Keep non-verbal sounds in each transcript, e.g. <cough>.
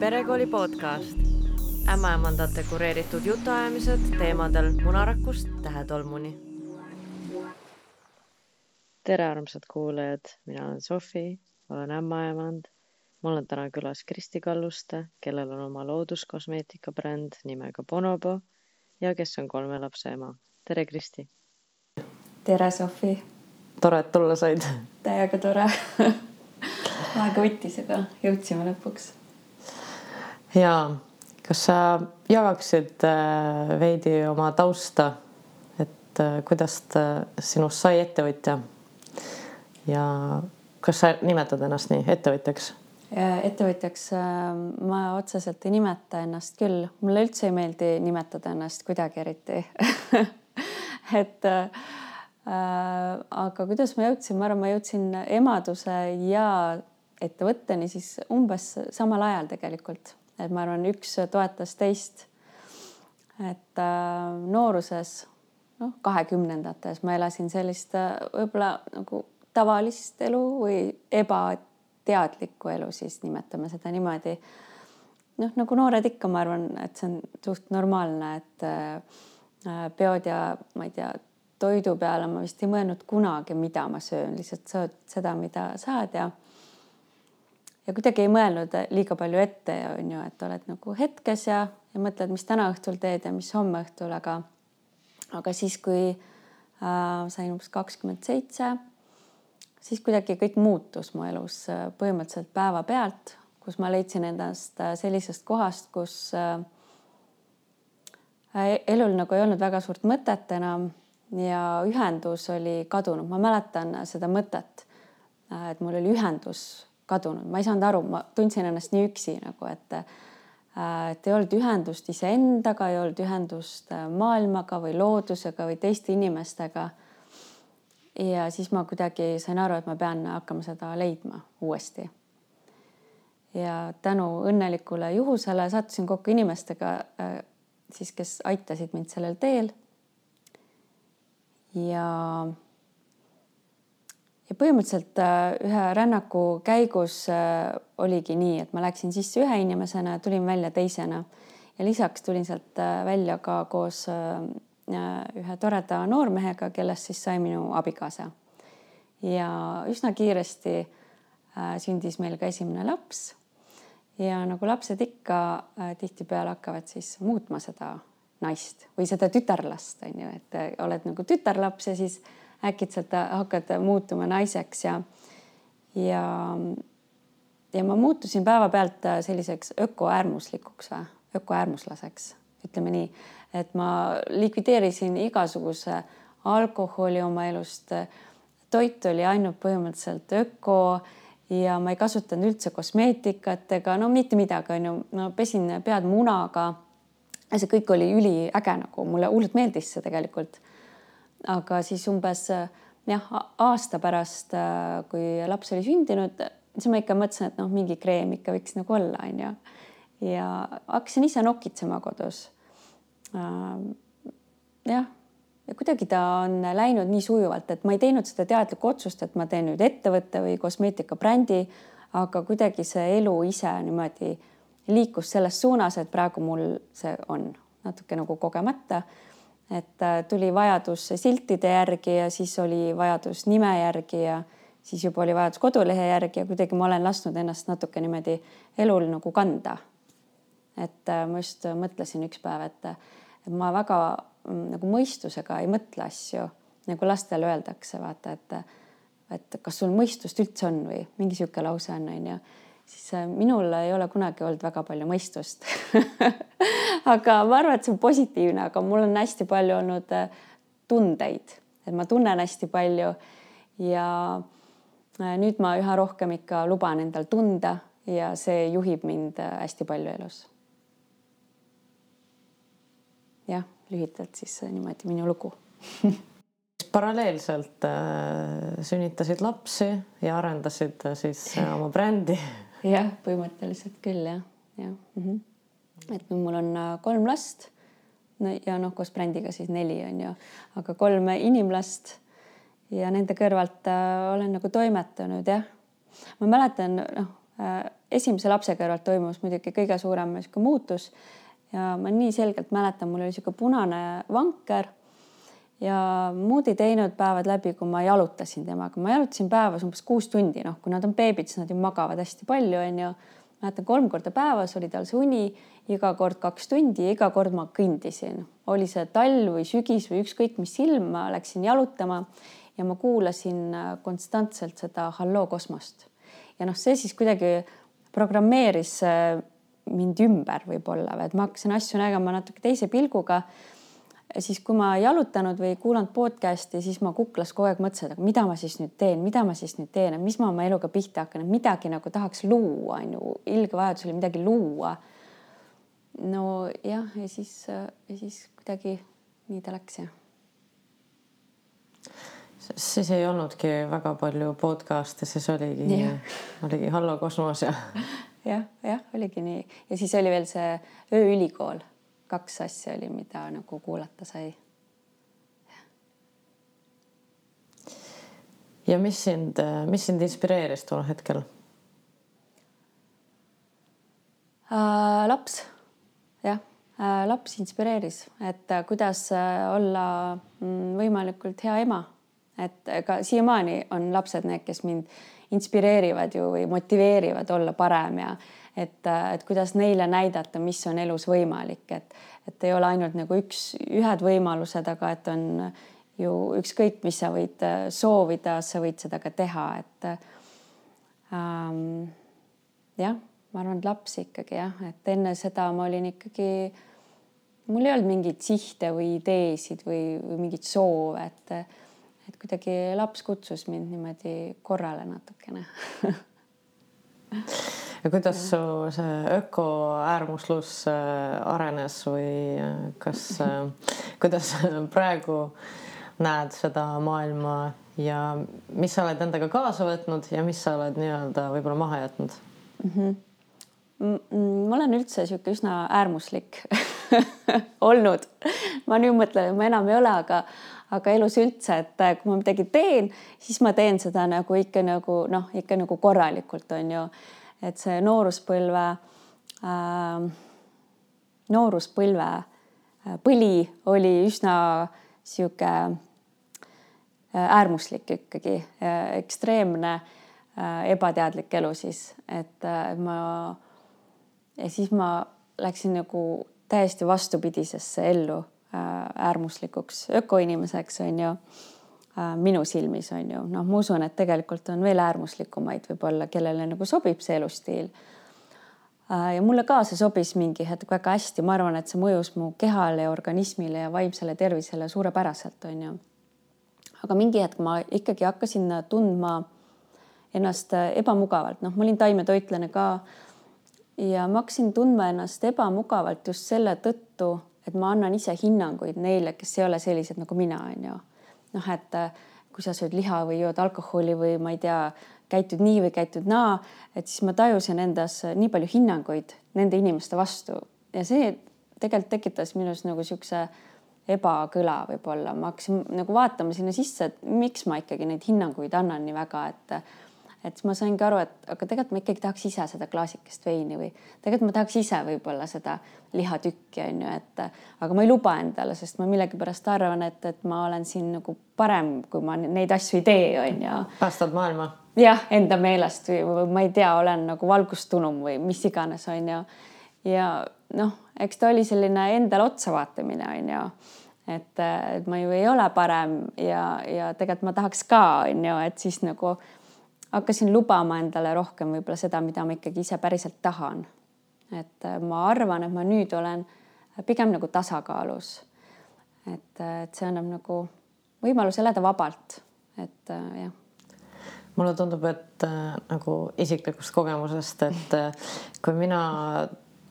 perekooli podcast. ämmaemandate kureeritud jutuajamised teemadel munarakust tähetolmuni. tere, armsad kuulajad, mina olen Sofi, olen ämmaemand. mul on täna külas Kristi Kalluste, kellel on oma looduskosmeetika bränd nimega Bonobo ja kes on kolme lapse ema. tere, Kristi. tere, Sofi. tore, et tulla said. täiega tore <laughs> aega võttis, aga jõudsime lõpuks. Ja kas sa jagaksid äh, veidi oma tausta, et äh, kuidas sinust sai ettevõtja? ja kas sa nimetad ennast nii ettevõtjaks? ettevõtjaks äh, ma otseselt ei nimeta ennast küll, mulle üldse ei meeldi nimetada ennast kuidagi eriti. <laughs> Et äh, aga kuidas ma jõudsin, ma arvan, ma jõudsin emaduse ja ettevõtteni siis umbes samal ajal tegelikult, et ma arvan, üks toetas teist. et äh, nooruses, noh, kahekümnendates ma elasin sellist äh, võib-olla nagu tavalist elu või ebateadlikku elu, siis nimetame seda niimoodi. noh, nagu noored ikka, ma arvan, et see on suht normaalne, et äh, peod ja ma ei tea, toidu peale ma vist ei mõelnud kunagi, mida ma söön, lihtsalt sööd seda, mida saad ja ja kuidagi ei mõelnud liiga palju ette on ju, et oled nagu hetkes ja, ja mõtled, mis täna õhtul teed ja mis homme õhtul, aga aga siis, kui äh, sain umbes kakskümmend seitse, siis kuidagi kõik muutus mu elus äh, põhimõtteliselt päevapealt, kus ma leidsin endast äh, sellisest kohast, kus äh, elul nagu ei olnud väga suurt mõtet enam ja ühendus oli kadunud, ma mäletan seda mõtet, äh, et mul oli ühendus kadunud, ma ei saanud aru, ma tundsin ennast nii üksi nagu, et äh, et ei olnud ühendust iseendaga, ei olnud ühendust äh, maailmaga või loodusega või teiste inimestega. ja siis ma kuidagi sain aru, et ma pean hakkama seda leidma uuesti. ja tänu õnnelikule juhusele sattusin kokku inimestega äh, siis, kes aitasid mind sellel teel. ja ja põhimõtteliselt äh, ühe rännaku käigus äh, oligi nii, et ma läksin sisse ühe inimesena ja tulin välja teisena ja lisaks tulin sealt äh, välja ka koos ühe toreda noormehega, kellest siis sai minu abikaasa. ja üsna kiiresti sündis meil ka esimene laps. ja nagu lapsed ikka tihtipeale hakkavad siis muutma seda naist või seda tütarlast on ju, et oled nagu tütarlaps ja siis äkitselt hakkad muutuma naiseks ja, ja, ja ma muutusin päevapealt selliseks ökoäärmuslikuks või ökoäärmuslaseks, ütleme nii, et ma likvideerisin igasuguse alkoholi oma elust. toit oli ainult põhimõtteliselt öko ja ma ei kasutanud üldse kosmeetikat ega no mitte midagi, onju, ma pesin pead munaga. see kõik oli üliäge nagu mulle hullult meeldis see tegelikult aga siis umbes jah, aasta pärast, kui laps oli sündinud, siis ma ikka mõtlesin, et noh, mingi kreem ikka võiks nagu olla, onju. ja hakkasin ise nokitsema kodus. jah, ja kuidagi ta on läinud nii sujuvalt, et ma ei teinud seda teadlikku otsust, et ma teen nüüd ettevõtte või kosmeetikabrändi, aga kuidagi see elu ise niimoodi liikus selles suunas, et praegu mul see on natuke nagu kogemata et äh, tuli vajadus siltide järgi ja siis oli vajadus nime järgi ja siis juba oli vajadus kodulehe järgi ja kuidagi ma olen lasknud ennast natuke niimoodi elul nagu kanda. et äh, ma just mõtlesin üks päev, et, ma väga mm, nagu mõistusega ei mõtle asju, nagu lastele öeldakse, vaata, et et kas sul mõistust üldse on või mingi niisugune lause on, onju siis äh, minul ei ole kunagi olnud väga palju mõistust. <laughs> Aga ma arvan, et see on positiivne, aga mul on hästi palju olnud äh, tundeid, et ma tunnen hästi palju ja äh, nüüd ma üha rohkem ikka luban endal tunda ja see juhib mind hästi palju elus. jah, lühidalt siis niimoodi minu lugu <laughs> paralleelselt sünnitasid lapsi ja arendasid siis oma brändi <laughs> jah, põhimõtteliselt küll jah, jah mm. -hmm. et mul on äh, kolm last no, ja noh, koos brändiga siis neli on ju, aga kolm inimlast ja nende kõrvalt äh, olen nagu toimetanud jah. ma mäletan noh äh,, esimese lapse kõrvalt toimus muidugi kõige suurem niisugune muutus ja ma nii selgelt mäletan, mul oli niisugune punane vanker ja muud ei teinud päevad läbi, kui ma jalutasin temaga, ma jalutasin päevas umbes kuus tundi, noh, kui nad on beebid, siis nad ju magavad hästi palju, onju. mäletan, kolm korda päevas oli tal see uni, iga kord kaks tundi iga kord ma kõndisin, oli see talv või sügis või ükskõik mis ilm, ma läksin jalutama ja ma kuulasin äh, konstantselt seda Halloo kosmost. ja noh, see siis kuidagi programmeeris äh, mind ümber võib-olla või et ma hakkasin asju nägema natuke teise pilguga siis kui ma jalutanud või kuulanud podcast'i, siis ma kuklas kogu aeg mõtlesin, et mida ma siis nüüd teen, mida ma siis nüüd teen, et mis ma oma eluga pihta hakkan, et midagi nagu tahaks luua, on ju, ilge vajadus oli midagi luua. no jah, ja siis, ja siis kuidagi nii ta läks jah. siis ei olnudki väga palju podcast'e, siis oligi, oligi Hallo kosmos ja <laughs> jah, jah, oligi nii ja siis oli veel see ööülikool kaks asja oli, mida nagu kuulata sai. ja mis sind, mis sind inspireeris tol hetkel äh,? laps, jah äh,, laps inspireeris, et äh, kuidas äh, olla mm, võimalikult hea ema, et ega siiamaani on lapsed need, kes mind inspireerivad ju või motiveerivad olla parem ja et, et kuidas neile näidata, mis on elus võimalik, et, et ei ole ainult nagu üks, ühed võimalused, aga et on ju ükskõik, mis sa võid äh, soovida, sa võid seda ka teha, et ähm, jah, ma arvan, et laps ikkagi jah, et enne seda ma olin ikkagi, mul ei olnud mingeid sihte või ideesid või, või mingeid soove, et et kuidagi laps kutsus mind niimoodi korrale natukene <laughs> ja kuidas su see ökoäärmuslus äh, arenes või äh, kas, äh, kuidas <laughs> praegu näed seda maailma ja mis sa oled endaga kaasa võtnud ja mis sa oled nii-öelda võib-olla maha jätnud mm? -hmm ma olen üldse niisugune üsna äärmuslik <laughs> olnud. ma nüüd mõtlen, et ma enam ei ole, aga, aga elus üldse, et kui ma midagi teen, siis ma teen seda nagu ikka nagu noh, ikka nagu korralikult on ju. Et see nooruspõlve äh,, nooruspõlve äh, põli oli üsna sihuke äh, äärmuslik ikkagi, äh, ekstreemne ebateadlik elu siis, et ma ja siis ma läksin nagu täiesti vastupidisesse ellu äärmuslikuks ökoinimeseks on ju Äh, minu silmis on ju, noh, ma usun, et tegelikult on veel äärmuslikumaid võib-olla, kellele nagu sobib see elustiil. Äh, ja mulle ka see sobis mingi hetk väga hästi, ma arvan, et see mõjus mu kehale, organismile ja vaimsele tervisele suurepäraselt, on ju. aga mingi hetk ma ikkagi hakkasin tundma ennast ebamugavalt, noh, ma olin taimetoitlane ka. ja ma hakkasin tundma ennast ebamugavalt just selle tõttu, et ma annan ise hinnanguid neile, kes ei ole sellised nagu mina, on ju noh, et äh, kui sa sööd liha või jood alkoholi või ma ei tea, käitud nii või käitud naa, et siis ma tajusin endas nii palju hinnanguid nende inimeste vastu. Ja see tegelikult tekitas minus nagu niisuguse ebakõla võib-olla, ma hakkasin nagu vaatama sinna sisse, et miks ma ikkagi neid hinnanguid annan nii väga, et et siis ma saingi aru, et aga tegelikult ma ikkagi tahaks ise seda klaasikest veini või tegelikult ma tahaks ise võib-olla seda lihatükki on ju, et aga ma ei luba endale, sest ma millegipärast arvan, et, et ma olen siin nagu parem, kui ma neid asju ei tee, on ju. päästad maailma. jah, enda meelest või, ma ei tea, olen nagu valgustunum või mis iganes, on ju. ja noh, eks ta oli selline endale otsa vaatamine, on ju et, et ma ju ei ole parem ja, ja tegelikult ma tahaks ka, on ju, et siis nagu hakkasin lubama endale rohkem võib-olla seda, mida ma ikkagi ise päriselt tahan. et äh, ma arvan, et ma nüüd olen pigem nagu tasakaalus. et, äh, et see annab nagu võimaluse elada vabalt, et äh, jah mulle tundub, et äh, nagu isiklikust kogemusest, et äh, kui mina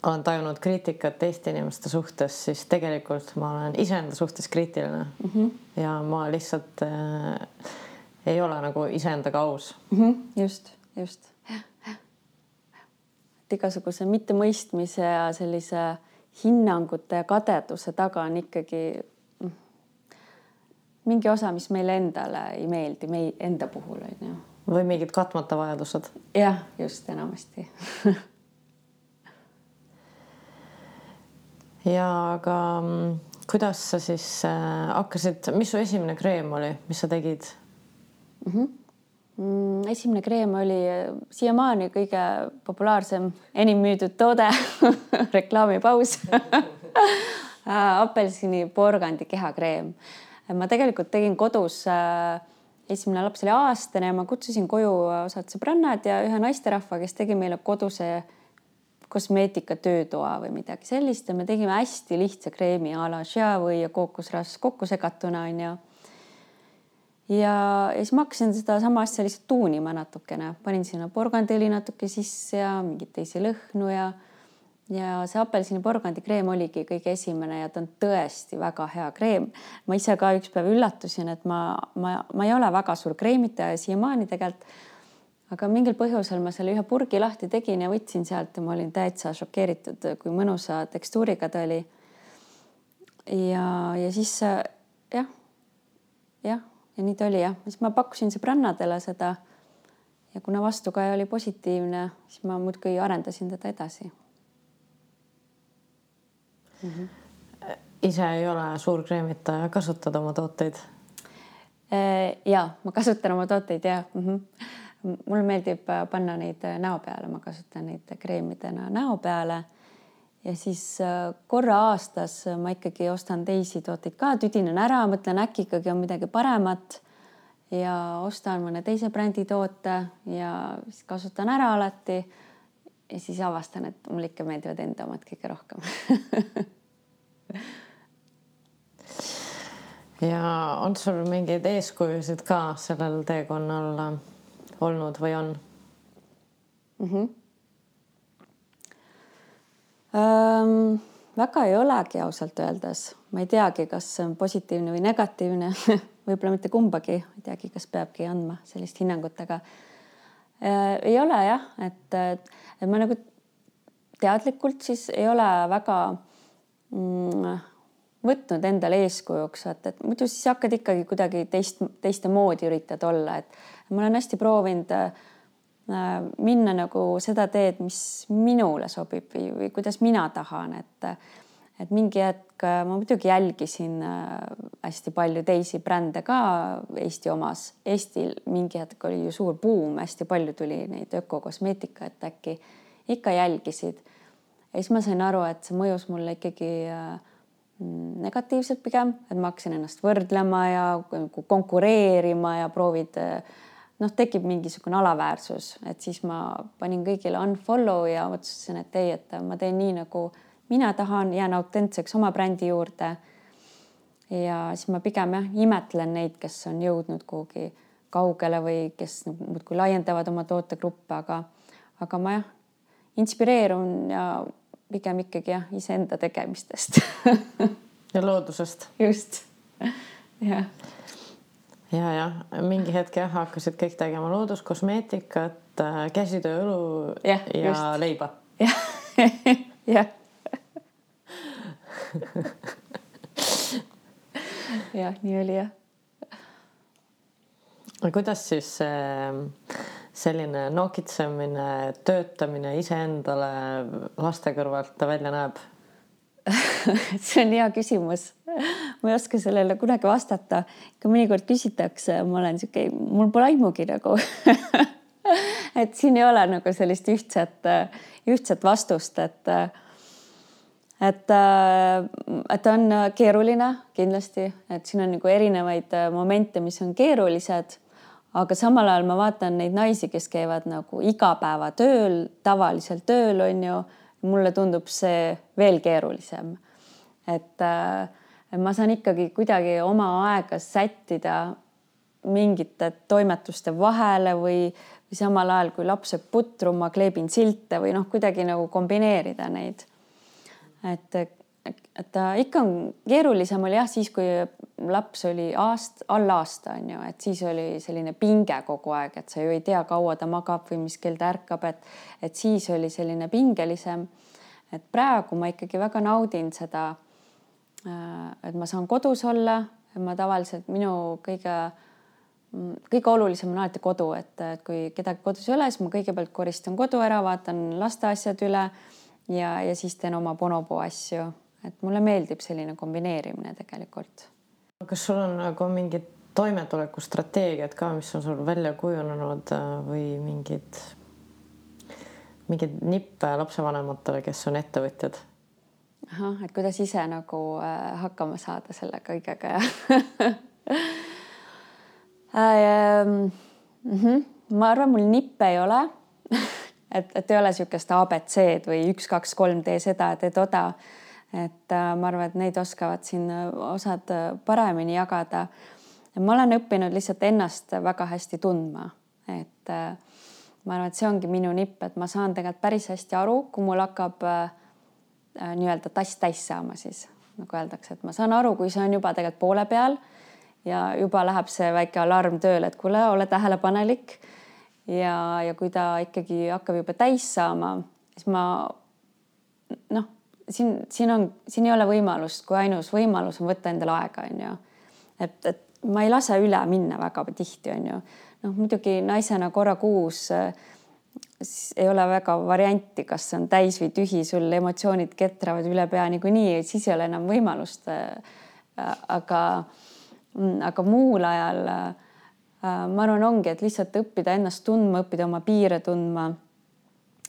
olen tajunud kriitikat teiste inimeste suhtes, siis tegelikult ma olen iseenda suhtes kriitiline mm. -hmm. ja ma lihtsalt äh, ei ole nagu iseendaga aus mm. -hmm. just, just. et igasuguse mittemõistmise ja sellise hinnangute ja kadeduse taga on ikkagi mingi osa, mis meile endale ei meeldi, meie enda puhul on ju, või mingid katmata vajadused? jah, just enamasti <laughs> ja aga mm, kuidas sa siis äh, hakkasid, mis su esimene kreem oli, mis sa tegid mm? -hmm. Mm, esimene kreem oli äh, siiamaani kõige populaarsem, enim müüdud toode <laughs> reklaamipaus <laughs> apelsini porgandi kehakreem. ma tegelikult tegin kodus äh, esimene laps oli aastane ja ma kutsusin koju osad sõbrannad ja ühe naisterahva, kes tegi meile koduse kosmeetika töötoa või midagi sellist ja me tegime hästi lihtsa kreemi a la Xiaomi ja kookosrasv kokku segatuna onju. Ja, ja siis ma hakkasin sedasama asja lihtsalt tuunima natukene, panin sinna porgandõli natuke sisse ja mingeid teisi lõhnu ja ja see apelsiniporgandi kreem oligi kõige esimene ja ta on tõesti väga hea kreem. ma ise ka üks päev üllatusin, et ma, ma, ma ei ole väga suur kreemitaja siiamaani tegelikult. aga mingil põhjusel ma selle ühe purgi lahti tegin ja võtsin sealt ja ma olin täitsa šokeeritud, kui mõnusa tekstuuriga ta oli. ja, ja siis jah, jah, ja nii ta oli jah, siis ma pakkusin sõbrannadele seda. ja kuna vastukaja oli positiivne, siis ma muudkui arendasin teda edasi mm. -hmm. ise ei ole suur kreemitaja, kasutad oma tooteid? Äh, ja ma kasutan oma tooteid ja mm -hmm. mulle meeldib äh, panna neid äh, näo peale, ma kasutan neid kreemidena näo peale. Ja siis korra aastas ma ikkagi ostan teisi tooteid ka, tüdinen ära, mõtlen äkki ikkagi on midagi paremat ja ostan mõne teise brändi toote ja siis kasutan ära alati ja siis avastan, et mulle ikka meeldivad enda omad kõige rohkem <laughs> ja on sul mingeid eeskujusid ka sellel teekonnal olnud või on mm? -hmm. Ähm, väga ei olegi ausalt öeldes, ma ei teagi, kas see on positiivne või negatiivne. <laughs> Võib-olla mitte kumbagi, ei teagi, kas peabki andma sellist hinnangut, aga äh, ei ole jah, et, et ma nagu teadlikult siis ei ole väga mm, võtnud endale eeskujuks, et, et muidu siis hakkad ikkagi kuidagi teist, teistmoodi üritad olla, et ma olen hästi proovinud äh, minna nagu seda teed, mis minule sobib või, või kuidas mina tahan, et et mingi hetk äh, ma muidugi jälgisin äh, hästi palju teisi brände ka Eesti omas. Eestil mingi hetk oli ju suur buum, hästi palju tuli neid ökokosmeetika, et äkki ikka jälgisid. ja siis ma sain aru, et see mõjus mulle ikkagi äh, negatiivselt pigem, et ma hakkasin ennast võrdlema ja konkureerima ja proovid noh, tekib mingisugune alaväärsus, et siis ma panin kõigile unfollow ja otsustasin, et ei, et ma teen nii nagu mina tahan, jään autentseks oma brändi juurde. ja siis ma pigem jah, imetlen neid, kes on jõudnud kuhugi kaugele või kes muudkui laiendavad oma tootegruppe, aga, aga ma jah, inspireerun ja pigem ikkagi jah, iseenda tegemistest <laughs> ja loodusest. just, <laughs> jah. Ja, jah, mingi hetk jah, hakkasid kõik tegema looduskosmeetikat, äh, käsitööõlu ja, ja just. leiba. jah, <laughs> jah jah, nii oli jah. kuidas siis selline nokitsemine, töötamine iseendale laste kõrvalt välja näeb <laughs> see on hea küsimus. Ma ei oska sellele kunagi vastata. ikka mõnikord küsitakse, ma olen sihuke, mul pole aimugi nagu <laughs> et siin ei ole nagu sellist ühtset, ühtset vastust, et et, et on keeruline kindlasti, et siin on nagu erinevaid momente, mis on keerulised. aga samal ajal ma vaatan neid naisi, kes käivad nagu igapäevatööl, tavalisel tööl on ju. mulle tundub see veel keerulisem. et äh, ma saan ikkagi kuidagi oma aega sättida mingite toimetuste vahele või, või samal ajal, kui laps sööb putru, ma kleebin silte või noh, kuidagi nagu kombineerida neid et, et ikka on keerulisem oli jah, siis kui laps oli aast-, alla aasta on ju, et siis oli selline pinge kogu aeg, et sa ju ei tea, kaua ta magab või mis kell ta ärkab, et, et siis oli selline pingelisem. et praegu ma ikkagi väga naudin seda. Äh, et ma saan kodus olla, ma tavaliselt minu kõige kõige olulisem on alati kodu, et, et kui kedagi kodus ei ole, siis ma kõigepealt koristan kodu ära, vaatan laste asjad üle ja, ja siis teen oma bonoboo asju, et mulle meeldib selline kombineerimine tegelikult. kas sul on nagu mingid toimetulekustrateegiad ka, mis on sul välja kujunenud äh, või mingid, mingeid nippe lapsevanematele, kes on ettevõtjad? Ahah, et kuidas ise nagu äh, hakkama saada selle kõigega ja ähm,. Mm -hmm. ma arvan, mul nippe ei ole et, et ei ole niisugust abc-d või üks, kaks, kolm, tee seda, tee toda. et äh, ma arvan, et neid oskavad siin äh, osad äh, paremini jagada. ma olen õppinud lihtsalt ennast väga hästi tundma, et äh, ma arvan, et see ongi minu nipp, et ma saan tegelikult päris hästi aru, kui mul hakkab äh, nii-öelda tass täis saama, siis nagu öeldakse, et ma saan aru, kui see on juba tegelikult poole peal ja juba läheb see väike alarm tööle, et kuule, ole tähelepanelik. ja, ja kui ta ikkagi hakkab juba täis saama, siis ma noh, siin, siin on, siin ei ole võimalust, kui ainus võimalus on võtta endale aega, on ju. et, et ma ei lase üle minna väga tihti, on ju. noh, muidugi naisena korra kuus siis ei ole väga varianti, kas on täis või tühi, sul emotsioonid ketravad üle pea niikuinii, siis ei ole enam võimalust. aga Mm, aga muul ajal äh, ma arvan, ongi, et lihtsalt õppida ennast tundma, õppida oma piire tundma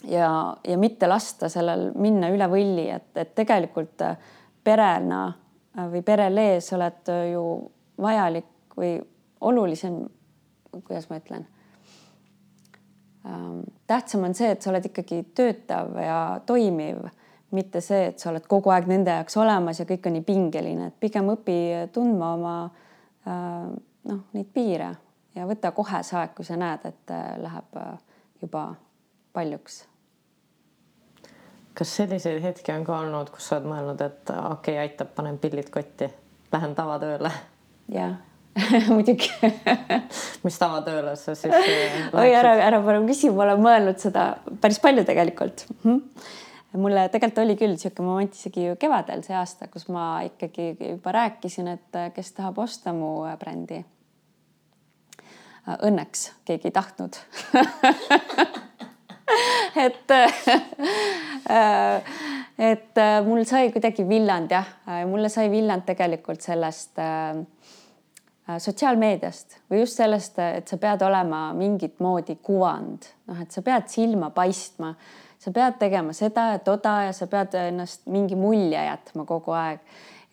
ja, ja mitte lasta sellel minna üle võlli, et, et tegelikult äh, perena äh, või perele sa oled ju vajalik või olulisem, kuidas ma ütlen ähm,. Tähtsam on see, et sa oled ikkagi töötav ja toimiv, mitte see, et sa oled kogu aeg nende jaoks olemas ja kõik on nii pingeline, et pigem õpi tundma oma äh, noh, neid piire ja võta kohe see aeg, kui sa näed, et äh, läheb äh, juba paljuks. kas selliseid hetki on ka olnud, kus sa oled mõelnud, et okei okay,, aitab, panen pillid kotti, lähen tavatööle? jah <laughs> muidugi. Mis tavatööle sa siis oi, ära, ära palun küsi, ma olen mõelnud seda päris palju tegelikult. -hmm mulle tegelikult oli küll niisugune moment isegi ju kevadel see aasta, kus ma ikkagi juba rääkisin, et äh, kes tahab osta mu äh, brändi. Äh, õnneks keegi ei tahtnud. <laughs> Et et mul sai kuidagi villand jah, mulle sai villand tegelikult sellest sotsiaalmeediast või just sellest, et sa pead olema mingit moodi kuvand, noh, et sa pead silma paistma sa pead tegema seda ja toda ja sa pead ennast mingi mulje jätma kogu aeg.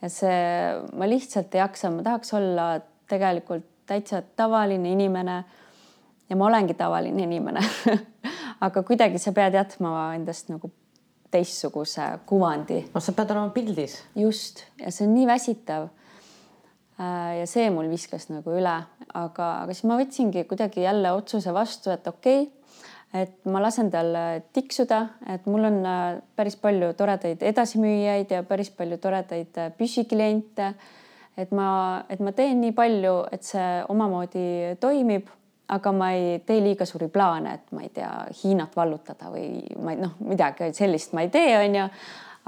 ja see, ma lihtsalt ei jaksa, ma tahaks olla tegelikult täitsa tavaline inimene. ja ma olengi tavaline inimene <laughs> aga kuidagi sa pead jätma endast nagu teistsuguse kuvandi. no sa pead olema pildis. just, ja see on nii väsitav. Äh, ja see mul viskas nagu üle, aga, aga siis ma võtsingi kuidagi jälle otsuse vastu, et okei okay, et ma lasen tal tiksuda, et mul on äh, päris palju toredaid edasimüüjaid ja päris palju toredaid äh, püsikliente. et ma, et ma teen nii palju, et see omamoodi toimib, aga ma ei tee liiga suuri plaane, et ma ei tea, Hiinat vallutada või ma ei noh, midagi sellist ma ei tee, onju.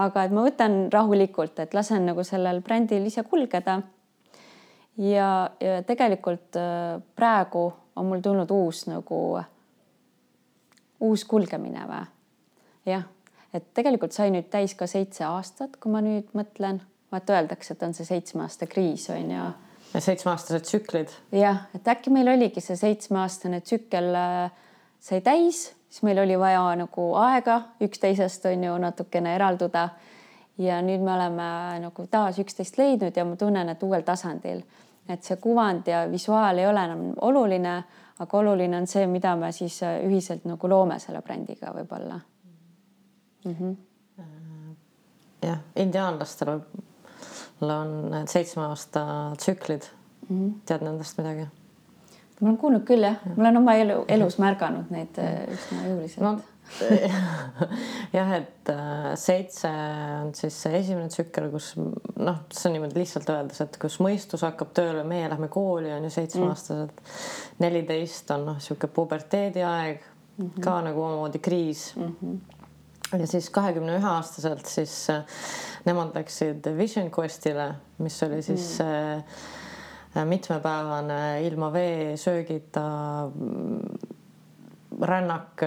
aga et ma võtan rahulikult, et lasen nagu sellel brändil ise kulgeda. Ja, ja tegelikult äh, praegu on mul tulnud uus nagu uus kulgemine või? jah, et tegelikult sai nüüd täis ka seitse aastat, kui ma nüüd mõtlen, vaata öeldakse, et on see seitsme aasta kriis on ju. ja seitsmeaastased tsüklid. jah, et äkki meil oligi see seitsmeaastane tsükkel äh, sai täis, siis meil oli vaja nagu aega üksteisest on ju natukene eralduda. ja nüüd me oleme nagu taas üksteist leidnud ja ma tunnen, et uuel tasandil, et see kuvand ja visuaal ei ole enam oluline aga oluline on see, mida me siis äh, ühiselt nagu loome selle brändiga võib-olla mm. -hmm. jah, indiaanlastel on need seitsme aasta tsüklid mm. -hmm. tead nendest midagi? ma olen kuulnud küll jah ja., ma olen oma elu, elus märganud neid äh, üsna jõuliselt no, <laughs> jah, et äh, seitse on siis see esimene tsükkel, kus noh, see on niimoodi lihtsalt öeldes, et kus mõistus hakkab tööle, meie lähme kooli, on ju seitsmeaastased mm.. neliteist on noh, niisugune puberteediaeg mm, -hmm. ka nagu omamoodi kriis mm. -hmm. ja siis kahekümne ühe aastaselt siis äh, nemad läksid Vision Questile, mis oli siis mm. mitmepäevane ilma vee, söögita rännak,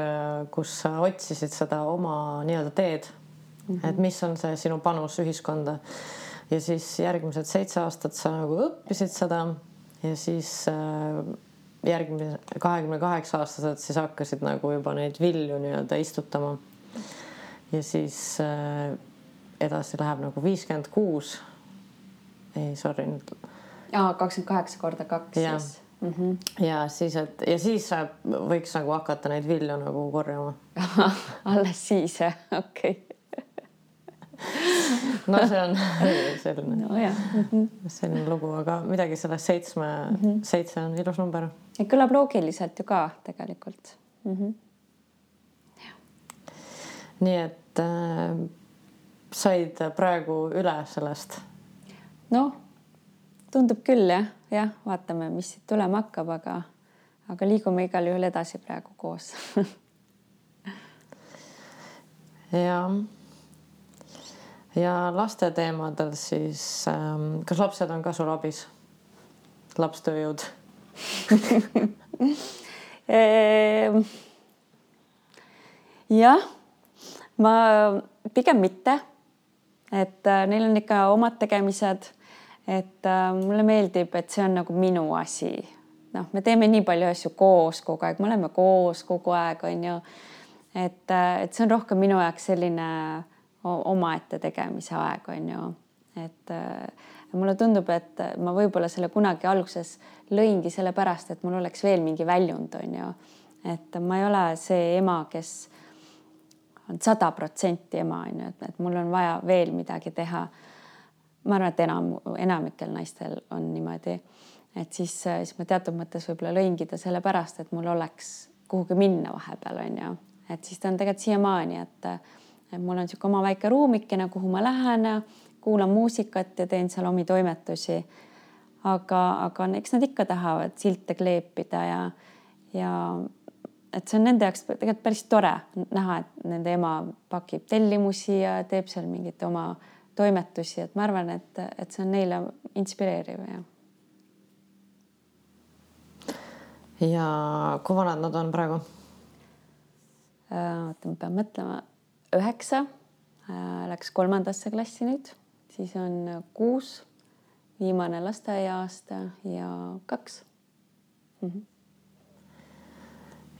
kus sa otsisid seda oma nii-öelda teed mm. -hmm. et mis on see sinu panus ühiskonda ja siis järgmised seitse aastat sa nagu õppisid seda ja siis järgmine kahekümne kaheksa aastaselt siis hakkasid nagu juba neid vilju nii-öelda istutama. ja siis äh, edasi läheb nagu viiskümmend kuus. ei, sorry nüüd. aa, kakskümmend kaheksa korda kaks siis. Mm -hmm. ja siis, et ja siis võiks nagu hakata neid vilju nagu korjama <laughs> alles siis jah, okei okay no see on <laughs> selline no, mm -hmm. selline lugu, aga midagi sellest seitsme mm, -hmm. seitse on ilus number. kõlab loogiliselt ju ka tegelikult mm. -hmm. nii et äh, said praegu üle sellest? noh, tundub küll jah, jah, vaatame, mis siit tulema hakkab, aga, aga liigume igal juhul edasi praegu koos <laughs> jah ja laste teemadel siis ähm,, kas lapsed on ka sul abis? lapstööjõud <laughs> ehm, jah, ma pigem mitte. et äh, neil on ikka omad tegemised. Et äh, mulle meeldib, et see on nagu minu asi. noh, me teeme nii palju asju koos kogu aeg, me oleme koos kogu aeg, on ju. et, äh, et see on rohkem minu jaoks selline omaette tegemise aeg on ju, et äh, mulle tundub, et ma võib-olla selle kunagi alguses lõingi sellepärast, et mul oleks veel mingi väljund, on ju. et ma ei ole see ema, kes on sada protsenti ema, on ju, et, et mul on vaja veel midagi teha. Ma arvan, et enam, enamikel naistel on niimoodi, et siis, siis ma teatud mõttes võib-olla lõingi ta sellepärast, et mul oleks kuhugi minna vahepeal, on ju, et siis ta on tegelikult siiamaani, et et mul on niisugune oma väike ruumikene, kuhu ma lähen, kuulan muusikat ja teen seal omi toimetusi. aga, aga eks nad ikka tahavad silte kleepida ja, ja et see on nende jaoks tegelikult päris tore näha, et nende ema pakib tellimusi ja teeb seal mingeid oma toimetusi, et ma arvan, et, et see on neile inspireeriv ja. ja kui vanad nad on praegu? Äh, oota, ma pean mõtlema üheksa, äh, läks kolmandasse klassi nüüd, siis on kuus, viimane lasteaiaaasta ja kaks mm. -hmm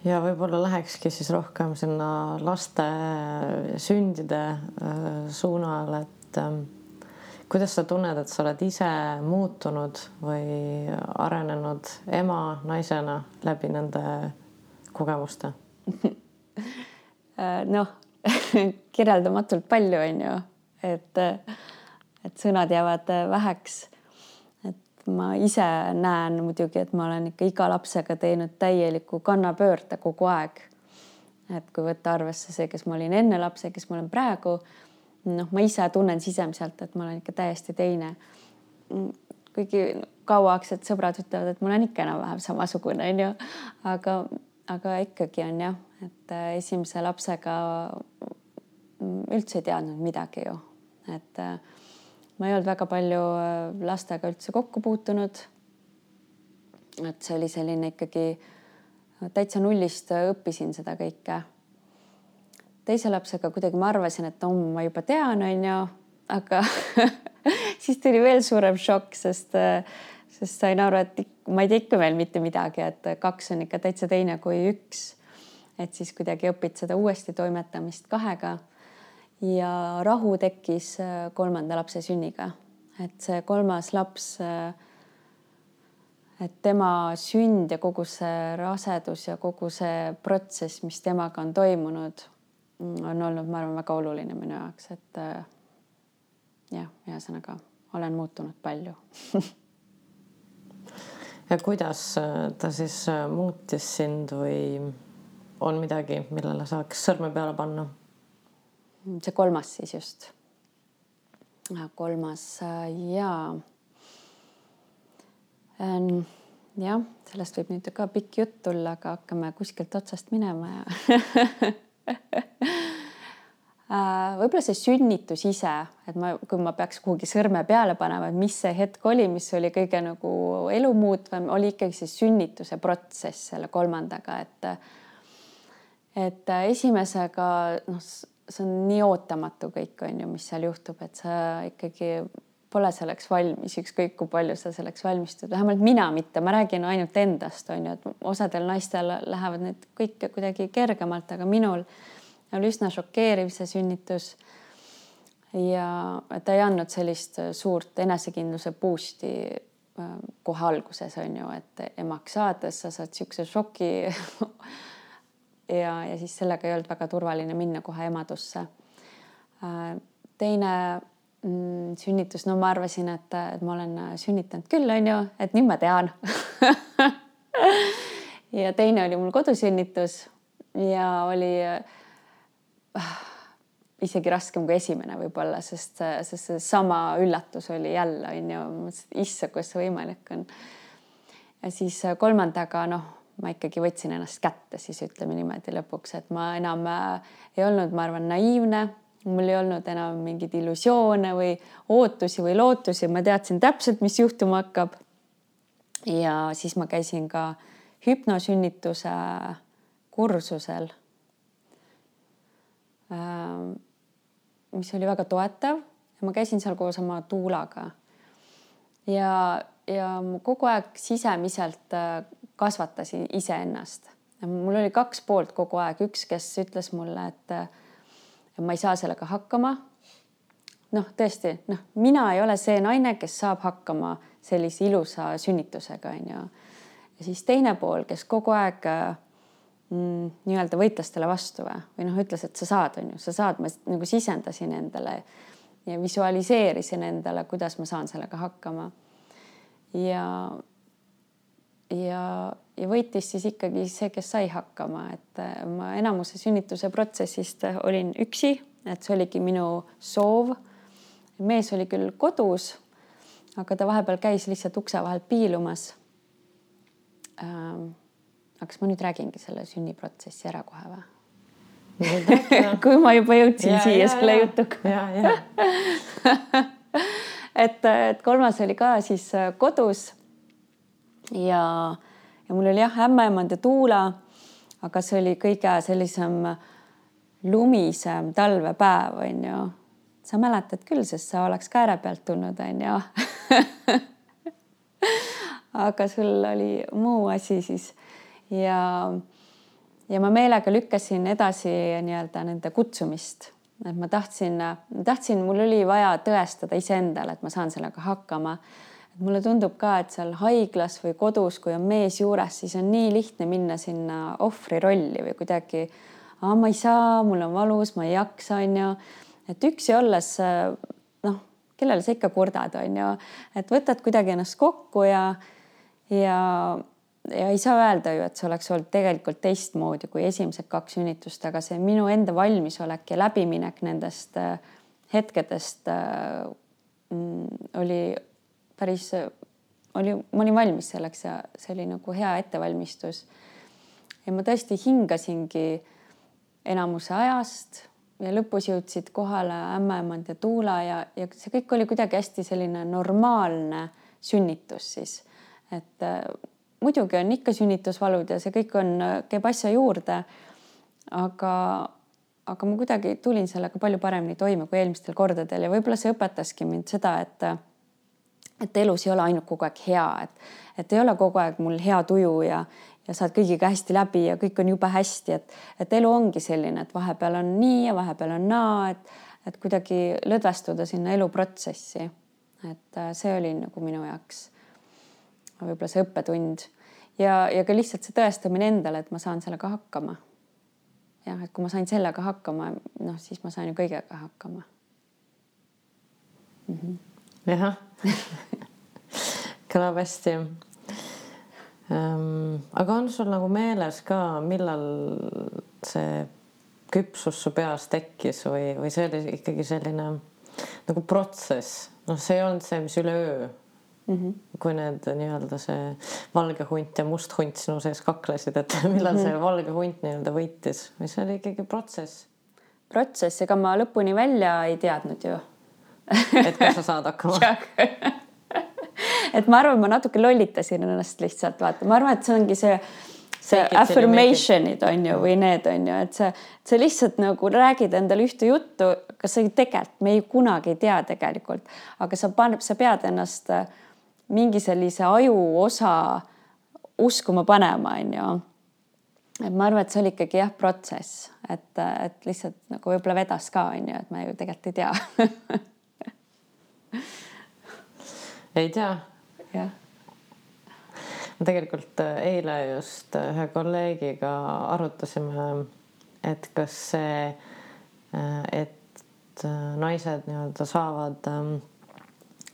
ja võib-olla lähekski siis rohkem sinna laste sündide äh, suunal, et ähm, kuidas sa tunned, et sa oled ise muutunud või arenenud ema, naisena läbi nende kogemuste <laughs> noh, <laughs> kirjeldamatult palju, on ju, et, et sõnad jäävad väheks. et ma ise näen muidugi, et ma olen ikka iga lapsega teinud täieliku kannapöörde kogu aeg. et kui võtta arvesse see, kes ma olin enne lapse, kes ma olen praegu, noh, ma ise tunnen sisemiselt, et ma olen ikka täiesti teine. kuigi kauaaegsed sõbrad ütlevad, et ma olen ikka enam-vähem samasugune, onju, aga, aga ikkagi on jah, et esimese lapsega üldse ei teadnud midagi ju, et äh, ma ei olnud väga palju äh, lastega üldse kokku puutunud. et see oli selline ikkagi äh, täitsa nullist õppisin seda kõike. Teise lapsega kuidagi ma arvasin, et no ma juba tean, onju, aga <laughs> siis tuli veel suurem šokk, sest, sest sain aru, et ma ei tea ikka veel mitte midagi, et kaks on ikka täitsa teine kui üks. et siis kuidagi õpid seda uuesti toimetamist kahega ja rahu tekkis äh, kolmanda lapse sünniga, et see kolmas laps, äh, et tema sünd ja kogu see rasedus ja kogu see protsess, mis temaga on toimunud, on olnud, ma arvan, väga oluline minu jaoks, et äh, jah, ühesõnaga olen muutunud palju <laughs> ja kuidas ta siis muutis sind või on midagi, millele saaks sõrme peale panna? see kolmas siis just. kolmas äh, ja ähm, jah, sellest võib nüüd ka pikk jutt tulla, aga hakkame kuskilt otsast minema ja Äh, <laughs> <laughs> võib-olla see sünnitus ise, et ma, kui ma peaks kuhugi sõrme peale panema, et mis see hetk oli, mis oli kõige nagu elumuutvam, oli ikkagi see sünnituse protsess selle kolmandaga, et et esimesega noh, see on nii ootamatu kõik on ju, mis seal juhtub, et sa ikkagi pole selleks valmis, ükskõik kui palju sa selleks valmistud, vähemalt mina mitte, ma räägin ainult endast, on ju, et osadel naistel lähevad need kõik kuidagi kergemalt, aga minul oli üsna šokeeriv see sünnitus. ja ta ei andnud sellist suurt enesekindluse boost'i äh, kohe alguses on ju, et emaks saades sa saad niisuguse šoki <laughs> ja, ja siis sellega ei olnud väga turvaline minna kohe emadusse. Äh, teine mm, sünnitus, no ma arvasin, et, et ma olen sünnitanud küll, on ju, et nüüd ma tean. <laughs> Ja teine oli mul kodusünnitus ja oli isegi raskem kui esimene võib-olla, sest, sest seesama üllatus oli jälle onju, mõtlesin, issa, kuidas see võimalik on. ja siis kolmandaga noh, ma ikkagi võtsin ennast kätte, siis ütleme niimoodi lõpuks, et ma enam äh, ei olnud, ma arvan, naiivne, mul ei olnud enam mingeid illusioone või ootusi või lootusi, ma teadsin täpselt, mis juhtuma hakkab. ja siis ma käisin ka hüpnosünnituse kursusel Äh, mis oli väga toetav ma käisin seal koos oma tuulaga. ja, ja ma kogu aeg sisemiselt äh, kasvatasin iseennast. mul oli kaks poolt kogu aeg, üks, kes ütles mulle, et ma ei saa sellega hakkama. noh, tõesti, noh, mina ei ole see naine, kes saab hakkama sellise ilusa sünnitusega, onju. ja siis teine pool, kes kogu aeg mm, nii-öelda võitlastele vastu või, või noh, ütles, et sa saad, on ju, sa saad, ma nagu sisendasin endale ja visualiseerisin endale, kuidas ma saan sellega hakkama. ja, ja, ja võitis siis ikkagi see, kes sai hakkama, et äh, ma enamuse sünnituse protsessist olin üksi, et see oligi minu soov. mees oli küll kodus, aga ta vahepeal käis lihtsalt ukse vahelt piilumas ähm, aga kas ma nüüd räägingi selle sünniprotsessi ära kohe või? <laughs> kui ma juba jõudsin ja, siia selle jutuga. <laughs> et, et kolmas oli ka siis äh, kodus. Ja, ja mul oli jah ämmaemand ja tuula, aga see oli kõige sellisem lumisem talvepäev, onju. sa mäletad küll, sest sa oleks ka ääre pealt tulnud, onju <laughs> aga sul oli muu asi siis ja, ja ma meelega lükkasin edasi nii-öelda nende kutsumist, et ma tahtsin, tahtsin, mul oli vaja tõestada iseendale, et ma saan sellega hakkama. Mulle tundub ka, et seal haiglas või kodus, kui on mees juures, siis on nii lihtne minna sinna ohvri rolli või kuidagi, ma ei saa, mul on valus, ma ei jaksa, onju. et üksi olles noh, kellele sa ikka kurdad, onju, et võtad kuidagi ennast kokku ja, ja ja ei saa öelda ju, et see oleks olnud tegelikult teistmoodi kui esimesed kaks sünnitust, aga see minu enda valmisolek ja läbiminek nendest äh, hetkedest äh, oli päris, oli, ma olin valmis selleks ja see oli nagu hea ettevalmistus. ja ma tõesti hingasingi enamuse ajast ja lõpus jõudsid kohale ämmaemand ja Tuula ja, ja see kõik oli kuidagi hästi selline normaalne sünnitus siis, et äh, muidugi on ikka sünnitusvalud ja see kõik on, käib asja juurde. aga, aga ma kuidagi tulin sellega palju paremini toime kui eelmistel kordadel ja võib-olla see õpetaski mind seda, et et elus ei ole ainult kogu aeg hea, et, et ei ole kogu aeg mul hea tuju ja, ja saad kõigiga hästi läbi ja kõik on jube hästi, et, et elu ongi selline, et vahepeal on nii ja vahepeal on naa, et, et kuidagi lõdvestuda sinna eluprotsessi. et see oli nagu minu jaoks võib-olla see õppetund ja, ja ka lihtsalt see tõestamine endale, et ma saan sellega hakkama. jah, et kui ma sain sellega hakkama, noh, siis ma saan ju kõigega hakkama mm -hmm.. jah <laughs> kõlab hästi ähm,. aga on sul nagu meeles ka, millal see küpsus su peas tekkis või, või see oli ikkagi selline nagu protsess, noh, see ei olnud see, mis üleöö Mm -hmm. kui need nii-öelda see valge hunt ja must hunt sinu sees kaklesid, et <laughs> millal mm -hmm. see valge hunt nii-öelda võitis või see oli ikkagi protsess? protsess, ega ma lõpuni välja ei teadnud ju <laughs> et kas sa saad hakkama? <laughs> Et ma arvan, ma natuke lollitasin ennast lihtsalt vaata, ma arvan, et see ongi see see affirmation'id on ju või need on ju, et sa, sa lihtsalt nagu räägid endale ühte juttu, kas sa tegelikult, me ei kunagi ei tea tegelikult, aga sa paned, sa pead ennast äh, mingi sellise ajuosa uskuma panema, on ju. et ma arvan, et see oli ikkagi jah, protsess, et, et lihtsalt nagu võib-olla vedas ka on ju, et me ju tegelikult ei tea <laughs> ei tea. jah me tegelikult äh, eile just äh, ühe kolleegiga arutasime, et kas see, äh, et naised nii-öelda saavad ähm,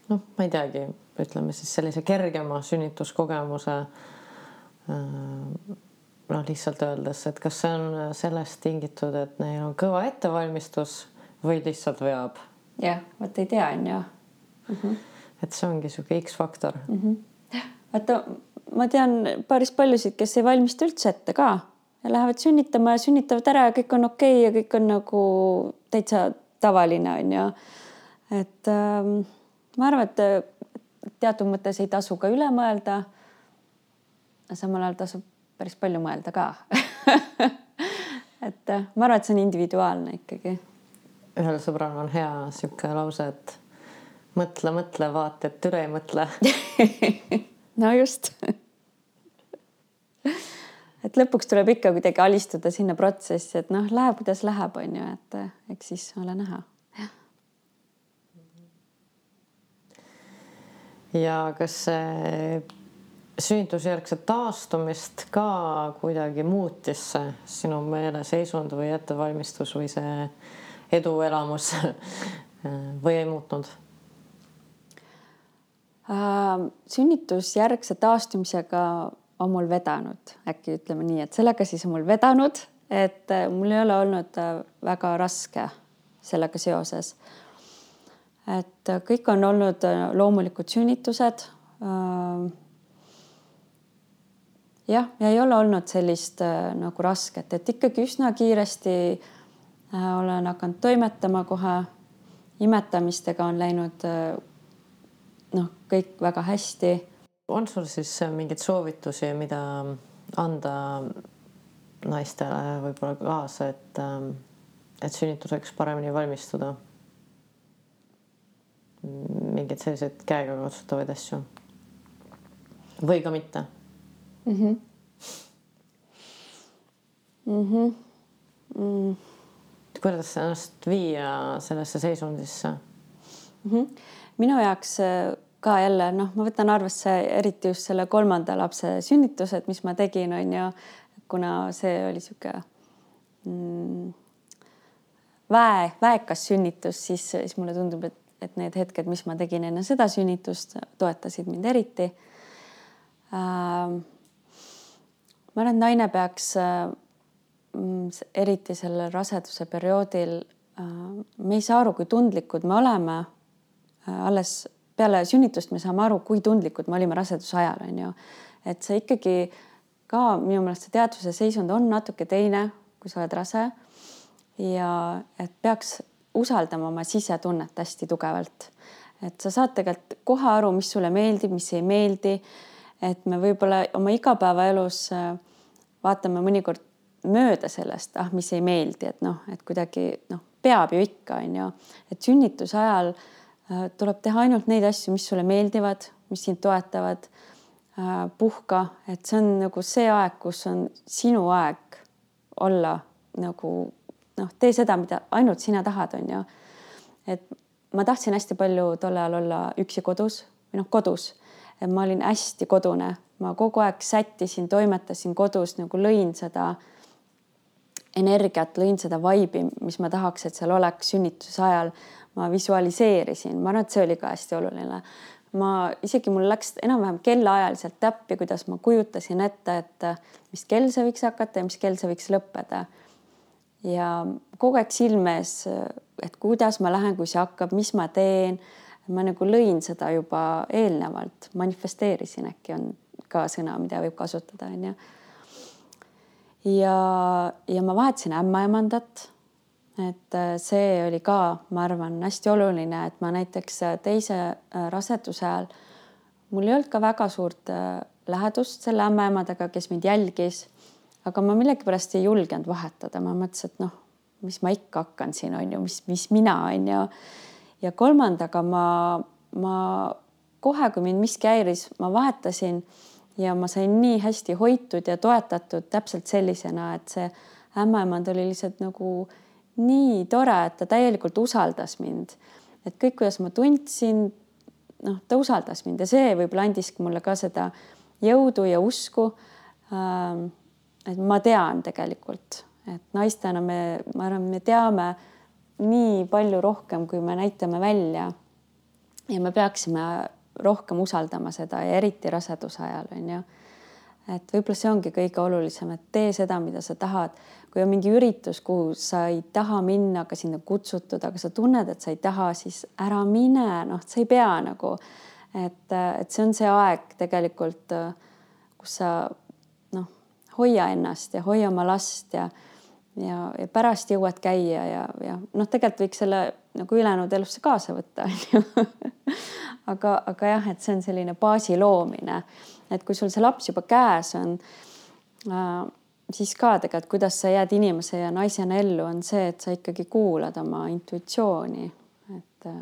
noh, ma ei teagi, ütleme siis sellise kergema sünnituskogemuse. noh, lihtsalt öeldes, et kas see on sellest tingitud, et neil on kõva ettevalmistus või lihtsalt veab? jah, vot ei tea, on ju. Et see ongi sihuke X-faktor mm. -hmm. vaata ma tean päris paljusid, kes ei valmista üldse ette ka ja lähevad sünnitama ja sünnitavad ära ja kõik on okei okay ja kõik on nagu täitsa tavaline, on ju. et ähm, ma arvan, et teatud mõttes ei tasu ka üle mõelda. samal ajal tasub päris palju mõelda ka <laughs> et äh, ma arvan, et see on individuaalne ikkagi. ühel sõbral on hea sihuke lause, et mõtle, mõtle, vaata, et üle ei mõtle <laughs> no just et lõpuks tuleb ikka kuidagi alistuda sinna protsessi, et noh, läheb, kuidas läheb, on ju, et eh, eks siis ole näha. ja kas see sünnitusjärgset taastumist ka kuidagi muutis see sinu meeleseisund või ettevalmistus või see eduelamus <laughs> või ei muutnud? Sünnitusjärgse taastumisega on mul vedanud, äkki ütleme nii, et sellega siis on mul vedanud, et äh, mul ei ole olnud äh, väga raske sellega seoses. et äh, kõik on olnud loomulikud sünnitused. jah, ja ei ole olnud sellist nagu rasket, et ikkagi üsna kiiresti olen hakanud toimetama kohe. imetamistega on läinud noh, kõik väga hästi on sul siis mingeid soovitusi, mida anda naistele võib-olla kaasa, et, ähm, et sünnituseks paremini valmistuda? mingeid selliseid käegakatsutavaid asju või ka mitte mm? -hmm. Mm -hmm. Mm. kuidas ennast viia sellesse seisundisse mm? -hmm. Minu jaoks ka jälle noh, ma võtan arvesse eriti just selle kolmanda lapse sünnitused, mis ma tegin, on ju, kuna see oli niisugune mm, väe, väekas sünnitus, siis, siis mulle tundub, et, et need hetked, mis ma tegin enne seda sünnitust, toetasid mind eriti äh,. ma arvan, et naine peaks äh, eriti sellel raseduse perioodil äh,, me ei saa aru, kui tundlikud me oleme äh, alles peale sünnitust me saame aru, kui tundlikud me olime raseduse ajal, on ju. et see ikkagi ka minu meelest see teadvuse seisund on natuke teine, kui sa oled rase. ja et peaks usaldama oma sisetunnet hästi tugevalt. et sa saad tegelikult kohe aru, mis sulle meeldib, mis ei meeldi. et me võib-olla oma igapäevaelus äh, vaatame mõnikord mööda sellest, ah, mis ei meeldi, et noh, et kuidagi noh, peab ju ikka, on ju, et sünnituse ajal äh, Äh, tuleb teha ainult neid asju, mis sulle meeldivad, mis sind toetavad. Äh, puhka, et see on nagu see aeg, kus on sinu aeg olla nagu noh, tee seda, mida ainult sina tahad, on ju. et ma tahtsin hästi palju tol ajal olla üksi kodus või noh, kodus. et ma olin hästi kodune, ma kogu aeg sättisin, toimetasin kodus nagu lõin seda energiat, lõin seda vibe'i, mis ma tahaks, et seal oleks sünnituse ajal ma visualiseerisin, ma arvan, et see oli ka hästi oluline. ma isegi mul läks enam-vähem kellaajaliselt täppi, kuidas ma kujutasin ette, et mis kell see võiks hakata ja mis kell see võiks lõppeda. ja kogu aeg silme ees, et kuidas ma lähen, kui see hakkab, mis ma teen. ma nagu lõin seda juba eelnevalt, manifesteerisin äkki on ka sõna, mida võib kasutada, onju. ja, ja ma vahetasin ämmaemandat et äh, see oli ka, ma arvan, hästi oluline, et ma näiteks äh, teise äh, raseduse ajal, mul ei olnud ka väga suurt lähedust selle ämmaemandaga, kes mind jälgis. aga ma millegipärast ei julgenud vahetada, ma mõtlesin, et noh, mis ma ikka hakkan siin on ju, mis, mis mina on ju. ja kolmandaga ma, ma kohe, kui mind miski häiris, ma vahetasin ja ma sain nii hästi hoitud ja toetatud täpselt sellisena, et see ämmaemand oli lihtsalt nagu nii tore, et ta täielikult usaldas mind. et kõik, kuidas ma tundsin, noh, ta usaldas mind ja see võib-olla andiski mulle ka seda jõudu ja usku. Ähm, et ma tean tegelikult, et naistena me, ma arvan, me teame nii palju rohkem, kui me näitame välja. ja me peaksime rohkem usaldama seda ja eriti raseduse ajal on ju. Et võib-olla see ongi kõige olulisem, et tee seda, mida sa tahad. kui on mingi üritus, kuhu sa ei taha minna, aga sind on kutsutud, aga sa tunned, et sa ei taha, siis ära mine, noh, sa ei pea nagu. et, et see on see aeg tegelikult, kus sa noh, hoia ennast ja hoia oma last ja ja, ja pärast jõuad käia ja, ja noh, tegelikult võiks selle nagu ülejäänud elusse kaasa võtta, on ju. <laughs> aga, aga jah, et see on selline baasi loomine, et kui sul see laps juba käes on äh,, siis ka tegelikult, kuidas sa jääd inimese ja naisena ellu, on see, et sa ikkagi kuulad oma intuitsiooni. et, äh,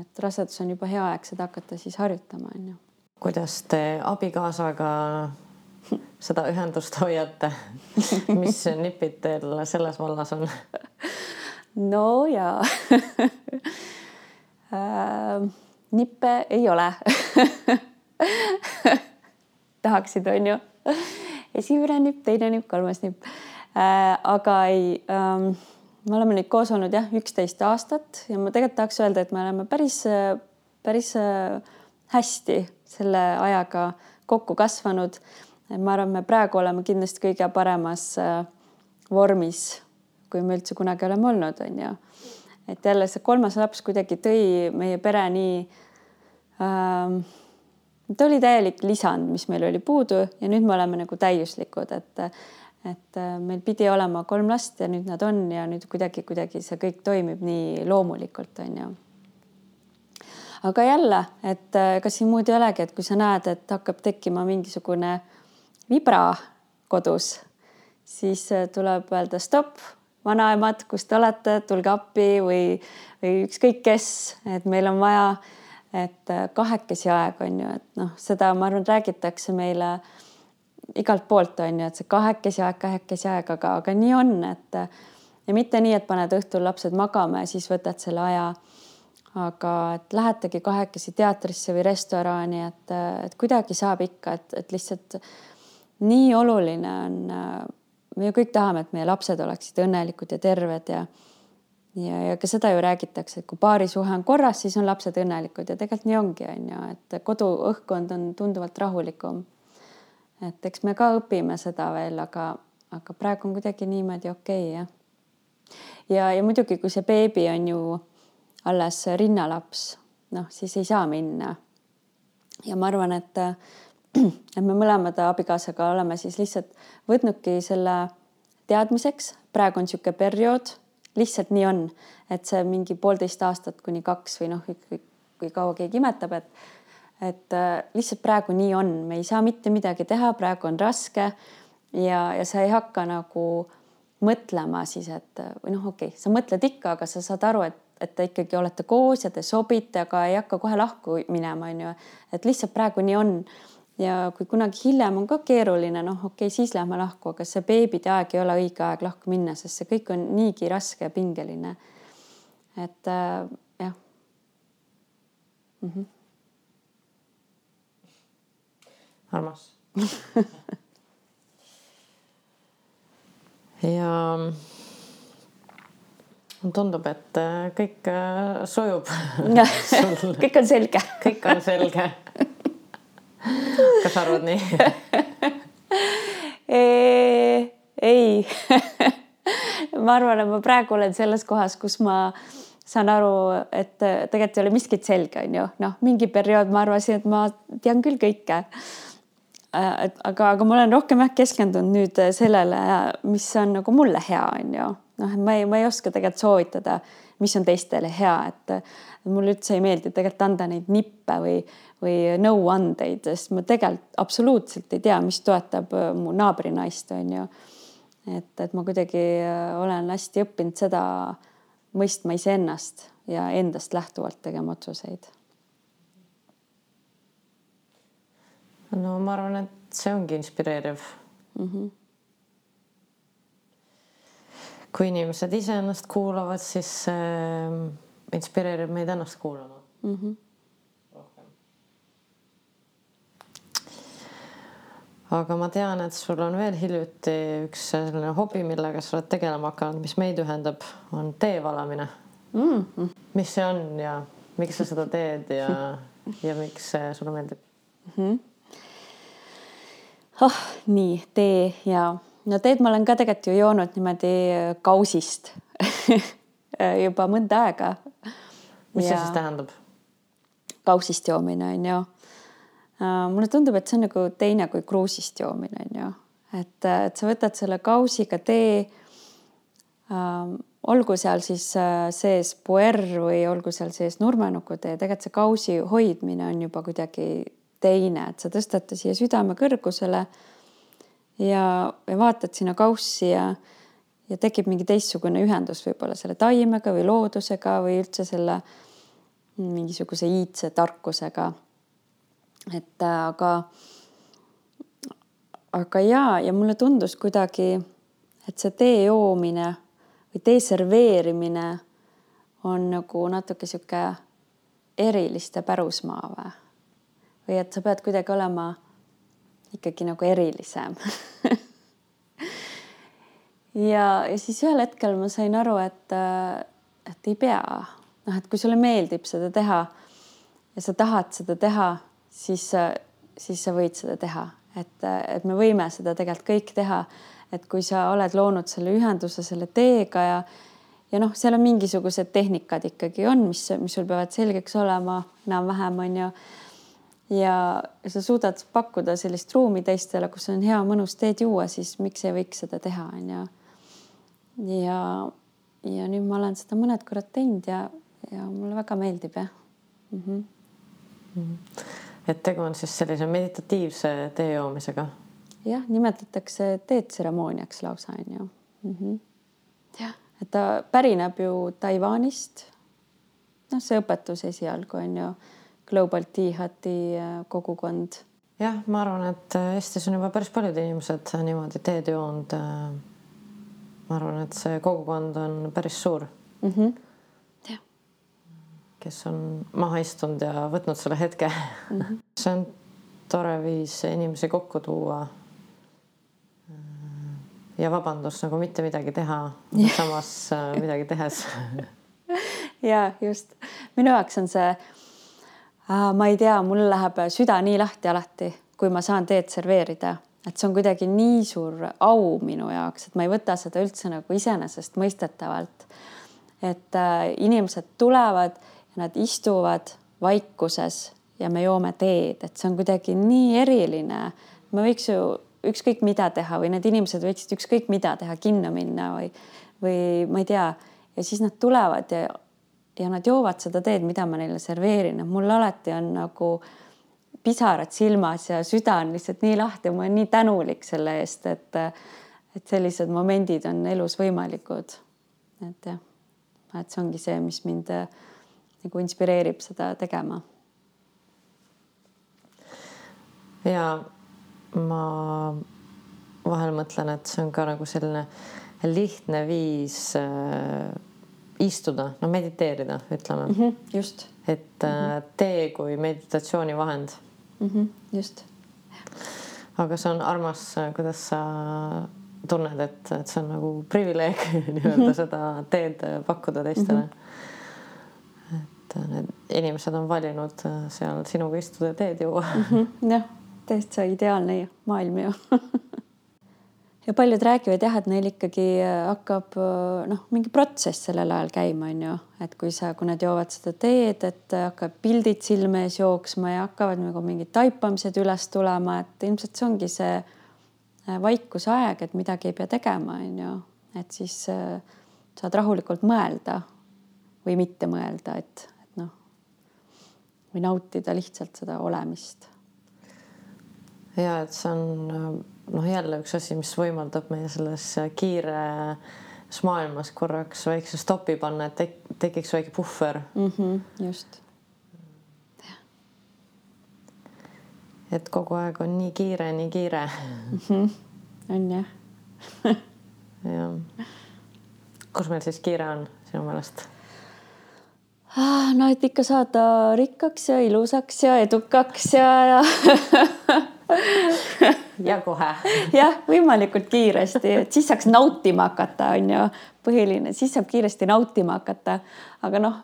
et rasedus on juba hea aeg seda hakata siis harjutama, on ju. kuidas te abikaasaga seda ühendust hoiate? <laughs> mis nipid teil selles vallas on? no jaa <laughs> äh, nippe ei ole <laughs> tahaksid, on ju. <laughs> esimene nipp, teine nipp, kolmas nipp äh,. aga ei ähm,, me oleme nüüd koos olnud jah, üksteist aastat ja ma tegelikult tahaks öelda, et me oleme päris, päris äh, hästi selle ajaga kokku kasvanud ma arvan, me praegu oleme kindlasti kõige paremas äh, vormis, kui me üldse kunagi oleme olnud, on ju. et jälle see kolmas laps kuidagi tõi meie pere nii ähm,, ta oli täielik lisand, mis meil oli puudu ja nüüd me oleme nagu täiuslikud, et et äh, meil pidi olema kolm last ja nüüd nad on ja nüüd kuidagi, kuidagi see kõik toimib nii loomulikult, on ju. Aga jälle, et äh, ega siin muud ei olegi, et kui sa näed, et hakkab tekkima mingisugune vibra kodus, siis äh, tuleb öelda stopp, vanaemad, kus te olete, tulge appi või, või ükskõik kes, et meil on vaja, et äh, kahekesi aeg on ju, et noh, seda ma arvan, räägitakse meile igalt poolt on ju, et see kahekesi aeg, kahekesi aeg, aga, aga nii on, et ja mitte nii, et paned õhtul lapsed magama ja siis võtad selle aja. aga et lähetegi kahekesi teatrisse või restorani, et, et kuidagi saab ikka, et, et lihtsalt nii oluline on, äh, me ju kõik tahame, et meie lapsed oleksid õnnelikud ja terved ja ja, ja ka seda ju räägitakse, et kui paarisuhe on korras, siis on lapsed õnnelikud ja tegelikult nii ongi, on ju, et koduõhkkond on tunduvalt rahulikum. et eks me ka õpime seda veel, aga, aga praegu on kuidagi niimoodi okei okay, jah. ja, ja muidugi, kui see beebi on ju alles rinnalaps, noh, siis ei saa minna. ja ma arvan, et et me mõlemad abikaasaga oleme siis lihtsalt võtnudki selle teadmiseks, praegu on niisugune periood, lihtsalt nii on, et see mingi poolteist aastat kuni kaks või noh, kui kaua keegi imetab, et et äh, lihtsalt praegu nii on, me ei saa mitte midagi teha, praegu on raske ja, ja sa ei hakka nagu mõtlema siis, et või noh, okei okay,, sa mõtled ikka, aga sa saad aru, et, et te ikkagi olete koos ja te sobite, aga ei hakka kohe lahku minema, on ju. et lihtsalt praegu nii on ja kui kunagi hiljem on ka keeruline, noh, okei okay,, siis lähme lahku, aga see beebide aeg ei ole õige aeg lahku minna, sest see kõik on niigi raske ja pingeline. et äh, jah <laughs> mm. -hmm. armas ja tundub, et äh, kõik äh, sujub <laughs> <laughs> kõik on selge kõik on selge kas sa arvad nii? <laughs> Ei. <laughs> Ma arvan, et ma praegu olen selles kohas, kus ma saan aru, et tegelikult ei ole miskit selge, on ju, noh, mingi periood ma arvasin, et ma tean küll kõike. et aga, aga ma olen rohkem jah keskendunud nüüd sellele, mis on nagu mulle hea, on ju, noh, ma ei, ma ei oska tegelikult soovitada, mis on teistele hea, et mulle üldse ei meeldi tegelikult anda neid nippe või, või nõuandeid, sest ma tegelikult absoluutselt ei tea, mis toetab äh, mu naabrinaist, on ju. et, et ma kuidagi äh, olen hästi õppinud seda mõistma iseennast ja endast lähtuvalt tegema otsuseid. no ma arvan, et see ongi inspireeriv mm. -hmm kui inimesed iseennast kuulavad, siis äh, inspireerib meid ennast kuulama mm. -hmm. Aga ma tean, et sul on veel hiljuti üks selline hobi, millega sa oled tegelema hakanud, mis meid ühendab, on tee valamine mm. -hmm. mis see on ja miks sa seda teed ja, ja miks see sulle meeldib mm? -hmm. oh, nii tee ja no teed ma olen ka tegelikult ju joonud niimoodi kausist <laughs> juba mõnda aega. mis ja... see siis tähendab? kausist joomine on ju. Äh, mulle tundub, et see on nagu teine kui kruusist joomine on ju, et, äh, et sa võtad selle kausiga tee ähm,. olgu seal siis sees puer või olgu seal sees nurmenukutee, tegelikult see kausi hoidmine on juba kuidagi teine, et sa tõstad ta siia südame kõrgusele ja, ja vaatad sinna kaussi ja, ja tekib mingi teistsugune ühendus võib-olla selle taimega või loodusega või üldse selle mingisuguse iidse tarkusega. Et äh, aga, aga ja, ja mulle tundus kuidagi, et see tee joomine või tee serveerimine on nagu natuke sihuke eriliste pärusmaa või? või et sa pead kuidagi olema ikkagi nagu erilisem <laughs> ja, ja siis ühel hetkel ma sain aru, et, et ei pea, noh, et kui sulle meeldib seda teha ja sa tahad seda teha, siis, siis sa võid seda teha, et, et me võime seda tegelikult kõik teha. et kui sa oled loonud selle ühenduse selle teega ja, ja noh, seal on mingisugused tehnikad ikkagi on, mis, mis sul peavad selgeks olema enam-vähem on ju ja sa suudad pakkuda sellist ruumi teistele, kus on hea mõnus teed juua, siis miks ei võiks seda teha, on ju. ja, ja nüüd ma olen seda mõned korrad teinud ja, ja mulle väga meeldib jah mm. -hmm. Mm -hmm. Et tegu on siis sellise meditatiivse tee joomisega? jah, nimetatakse teetseremooniaks lausa on ju mm. -hmm. jah, et ta pärineb ju Taiwanist. noh, see õpetus esialgu on ju Global Teahati äh, kogukond. jah, ma arvan, et äh, Eestis on juba päris paljud inimesed niimoodi teed joonud. Äh, ma arvan, et see kogukond on päris suur mm. -hmm. Kes on maha istunud ja võtnud selle hetke mm. -hmm. <laughs> see on tore viis inimesi kokku tuua. ja vabandust nagu mitte midagi teha, <laughs> samas midagi tehes <laughs> ja just minu jaoks on see ma ei tea, mul läheb süda nii lahti alati, kui ma saan teed serveerida, et see on kuidagi nii suur au minu jaoks, et ma ei võta seda üldse nagu iseenesestmõistetavalt. et äh, inimesed tulevad nad istuvad vaikuses ja me joome teed, et see on kuidagi nii eriline. me võiks ju ükskõik mida teha või need inimesed võiksid ükskõik mida teha, kinno minna või, või ma ei tea, ja siis nad tulevad ja ja nad joovad seda teed, mida ma neile serveerin, et mul alati on nagu pisarad silmas ja süda on lihtsalt nii lahti, ma olen nii tänulik selle eest, et et sellised momendid on elus võimalikud. et jah, et see ongi see, mis mind nagu inspireerib seda tegema. ja ma vahel mõtlen, et see on ka nagu selline lihtne viis äh, istuda, no mediteerida, ütleme mm. -hmm, just. et -hmm. tee kui meditatsioonivahend mm. -hmm, just. aga see on armas, kuidas sa tunned, et, et see on nagu privileeg <laughs> nii-öelda -hmm. seda teed pakkuda teistele mm. -hmm. Et need inimesed on valinud äh, seal sinuga istuda ja teed juua. Mm. -hmm, jah, täitsa ideaalne maailm ju. <laughs> Ja paljud räägivad jah, et neil ikkagi äh, hakkab äh, noh, mingi protsess sellel ajal käima, on ju, et kui sa, kui nad joovad seda teed, et hakkab pildid silme ees jooksma ja hakkavad nagu mingid taipamised üles tulema, et ilmselt see ongi see vaikusaeg, et midagi ei pea tegema, on ju, et siis saad rahulikult mõelda või mitte mõelda, et, või nautida lihtsalt seda olemist. ja et see on noh, jälle üks asi, mis võimaldab meie selles kiires maailmas korraks väikse stopi panna, et tek tekiks väike puhver mm. -hmm, just. et kogu aeg on nii kiire, nii kiire mm. -hmm. on jah <laughs> jah. kus meil siis kiire on sinu meelest? Ah, no et ikka saada rikkaks ja ilusaks ja edukaks ja, ja <laughs> ja kohe. jah, võimalikult kiiresti, et siis saaks nautima hakata, on ju, põhiline, siis saab kiiresti nautima hakata. aga noh,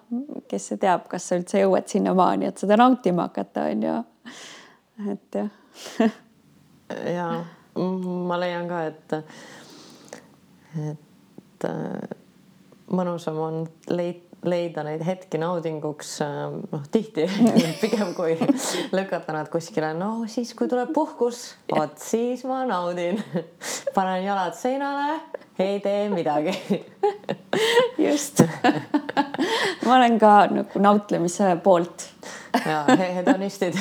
kes see teab, kas sa üldse jõuad sinnamaani, et seda nautima hakata, on ju. et jah <laughs> ja ma leian ka, et, et äh, mõnusam on leida leida neid hetki naudinguks noh, tihti <laughs> pigem kui <laughs> lükata nad kuskile, no siis, kui tuleb puhkus, vot siis ma naudin. <laughs> panen jalad seinale, ei tee midagi. just ma olen ka nagu nautlemise poolt. ja hedonistid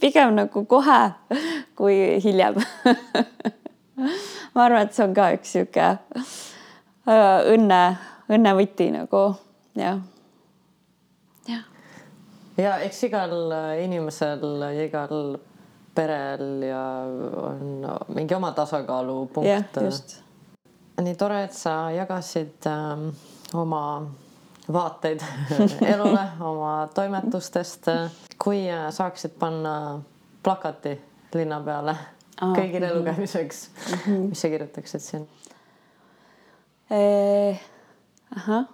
pigem nagu kohe kui hiljem ma arvan, et see on ka üks sihuke äh, õnne õnnevõti nagu jah. jah. ja eks igal inimesel ja igal perel ja on mingi oma tasakaalupunkt. jah, just. nii tore, et sa jagasid äh, oma vaateid <laughs> elule, oma toimetustest. kui saaksid panna plakati linna peale ah, kõigile mhm. lugemiseks mm, -hmm. mis sa kirjutaksid siin? Eh, ahah,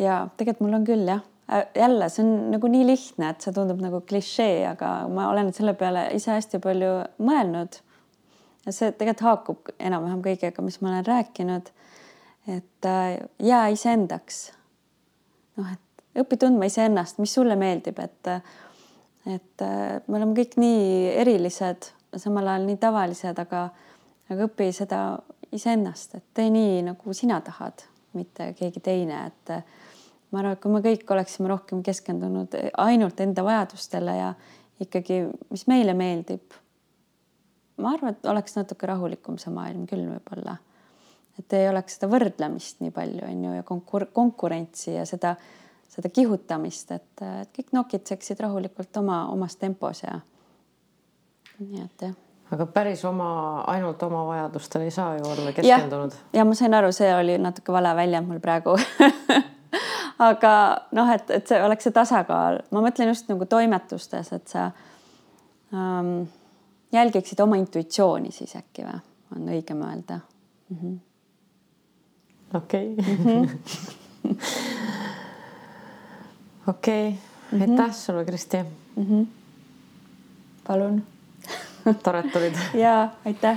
ja tegelikult mul on küll jah, äh, jälle see on nagu nii lihtne, et see tundub nagu klišee, aga ma olen selle peale ise hästi palju mõelnud. ja see tegelikult haakub enam-vähem kõigega, mis ma olen rääkinud. et äh, jää iseendaks. noh, et õpi tundma iseennast, mis sulle meeldib, et et äh, me oleme kõik nii erilised, samal ajal nii tavalised, aga aga õpi seda iseennast, et tee nii, nagu sina tahad mitte keegi teine, et ma arvan, et kui me kõik oleksime rohkem keskendunud ainult enda vajadustele ja ikkagi, mis meile meeldib. ma arvan, et oleks natuke rahulikum see maailm küll võib-olla. et ei oleks seda võrdlemist nii palju, on ju, ja konkur-, konkurentsi ja seda, seda kihutamist, et, et kõik nokitseksid rahulikult oma, omas tempos ja nii et jah aga päris oma, ainult oma vajadustele ei saa ju olla keskendunud. ja ma sain aru, see oli natuke vale väljend mul praegu <laughs> aga noh, et, et see oleks see tasakaal, ma mõtlen just nagu toimetustes, et sa ähm, jälgiksid oma intuitsiooni siis äkki või, on õigem öelda. Mhm. okei. Mhm. <laughs> okei, mhm. aitäh sulle, Kristi mm. -hmm. palun <laughs> tore, et tulid. ja aitäh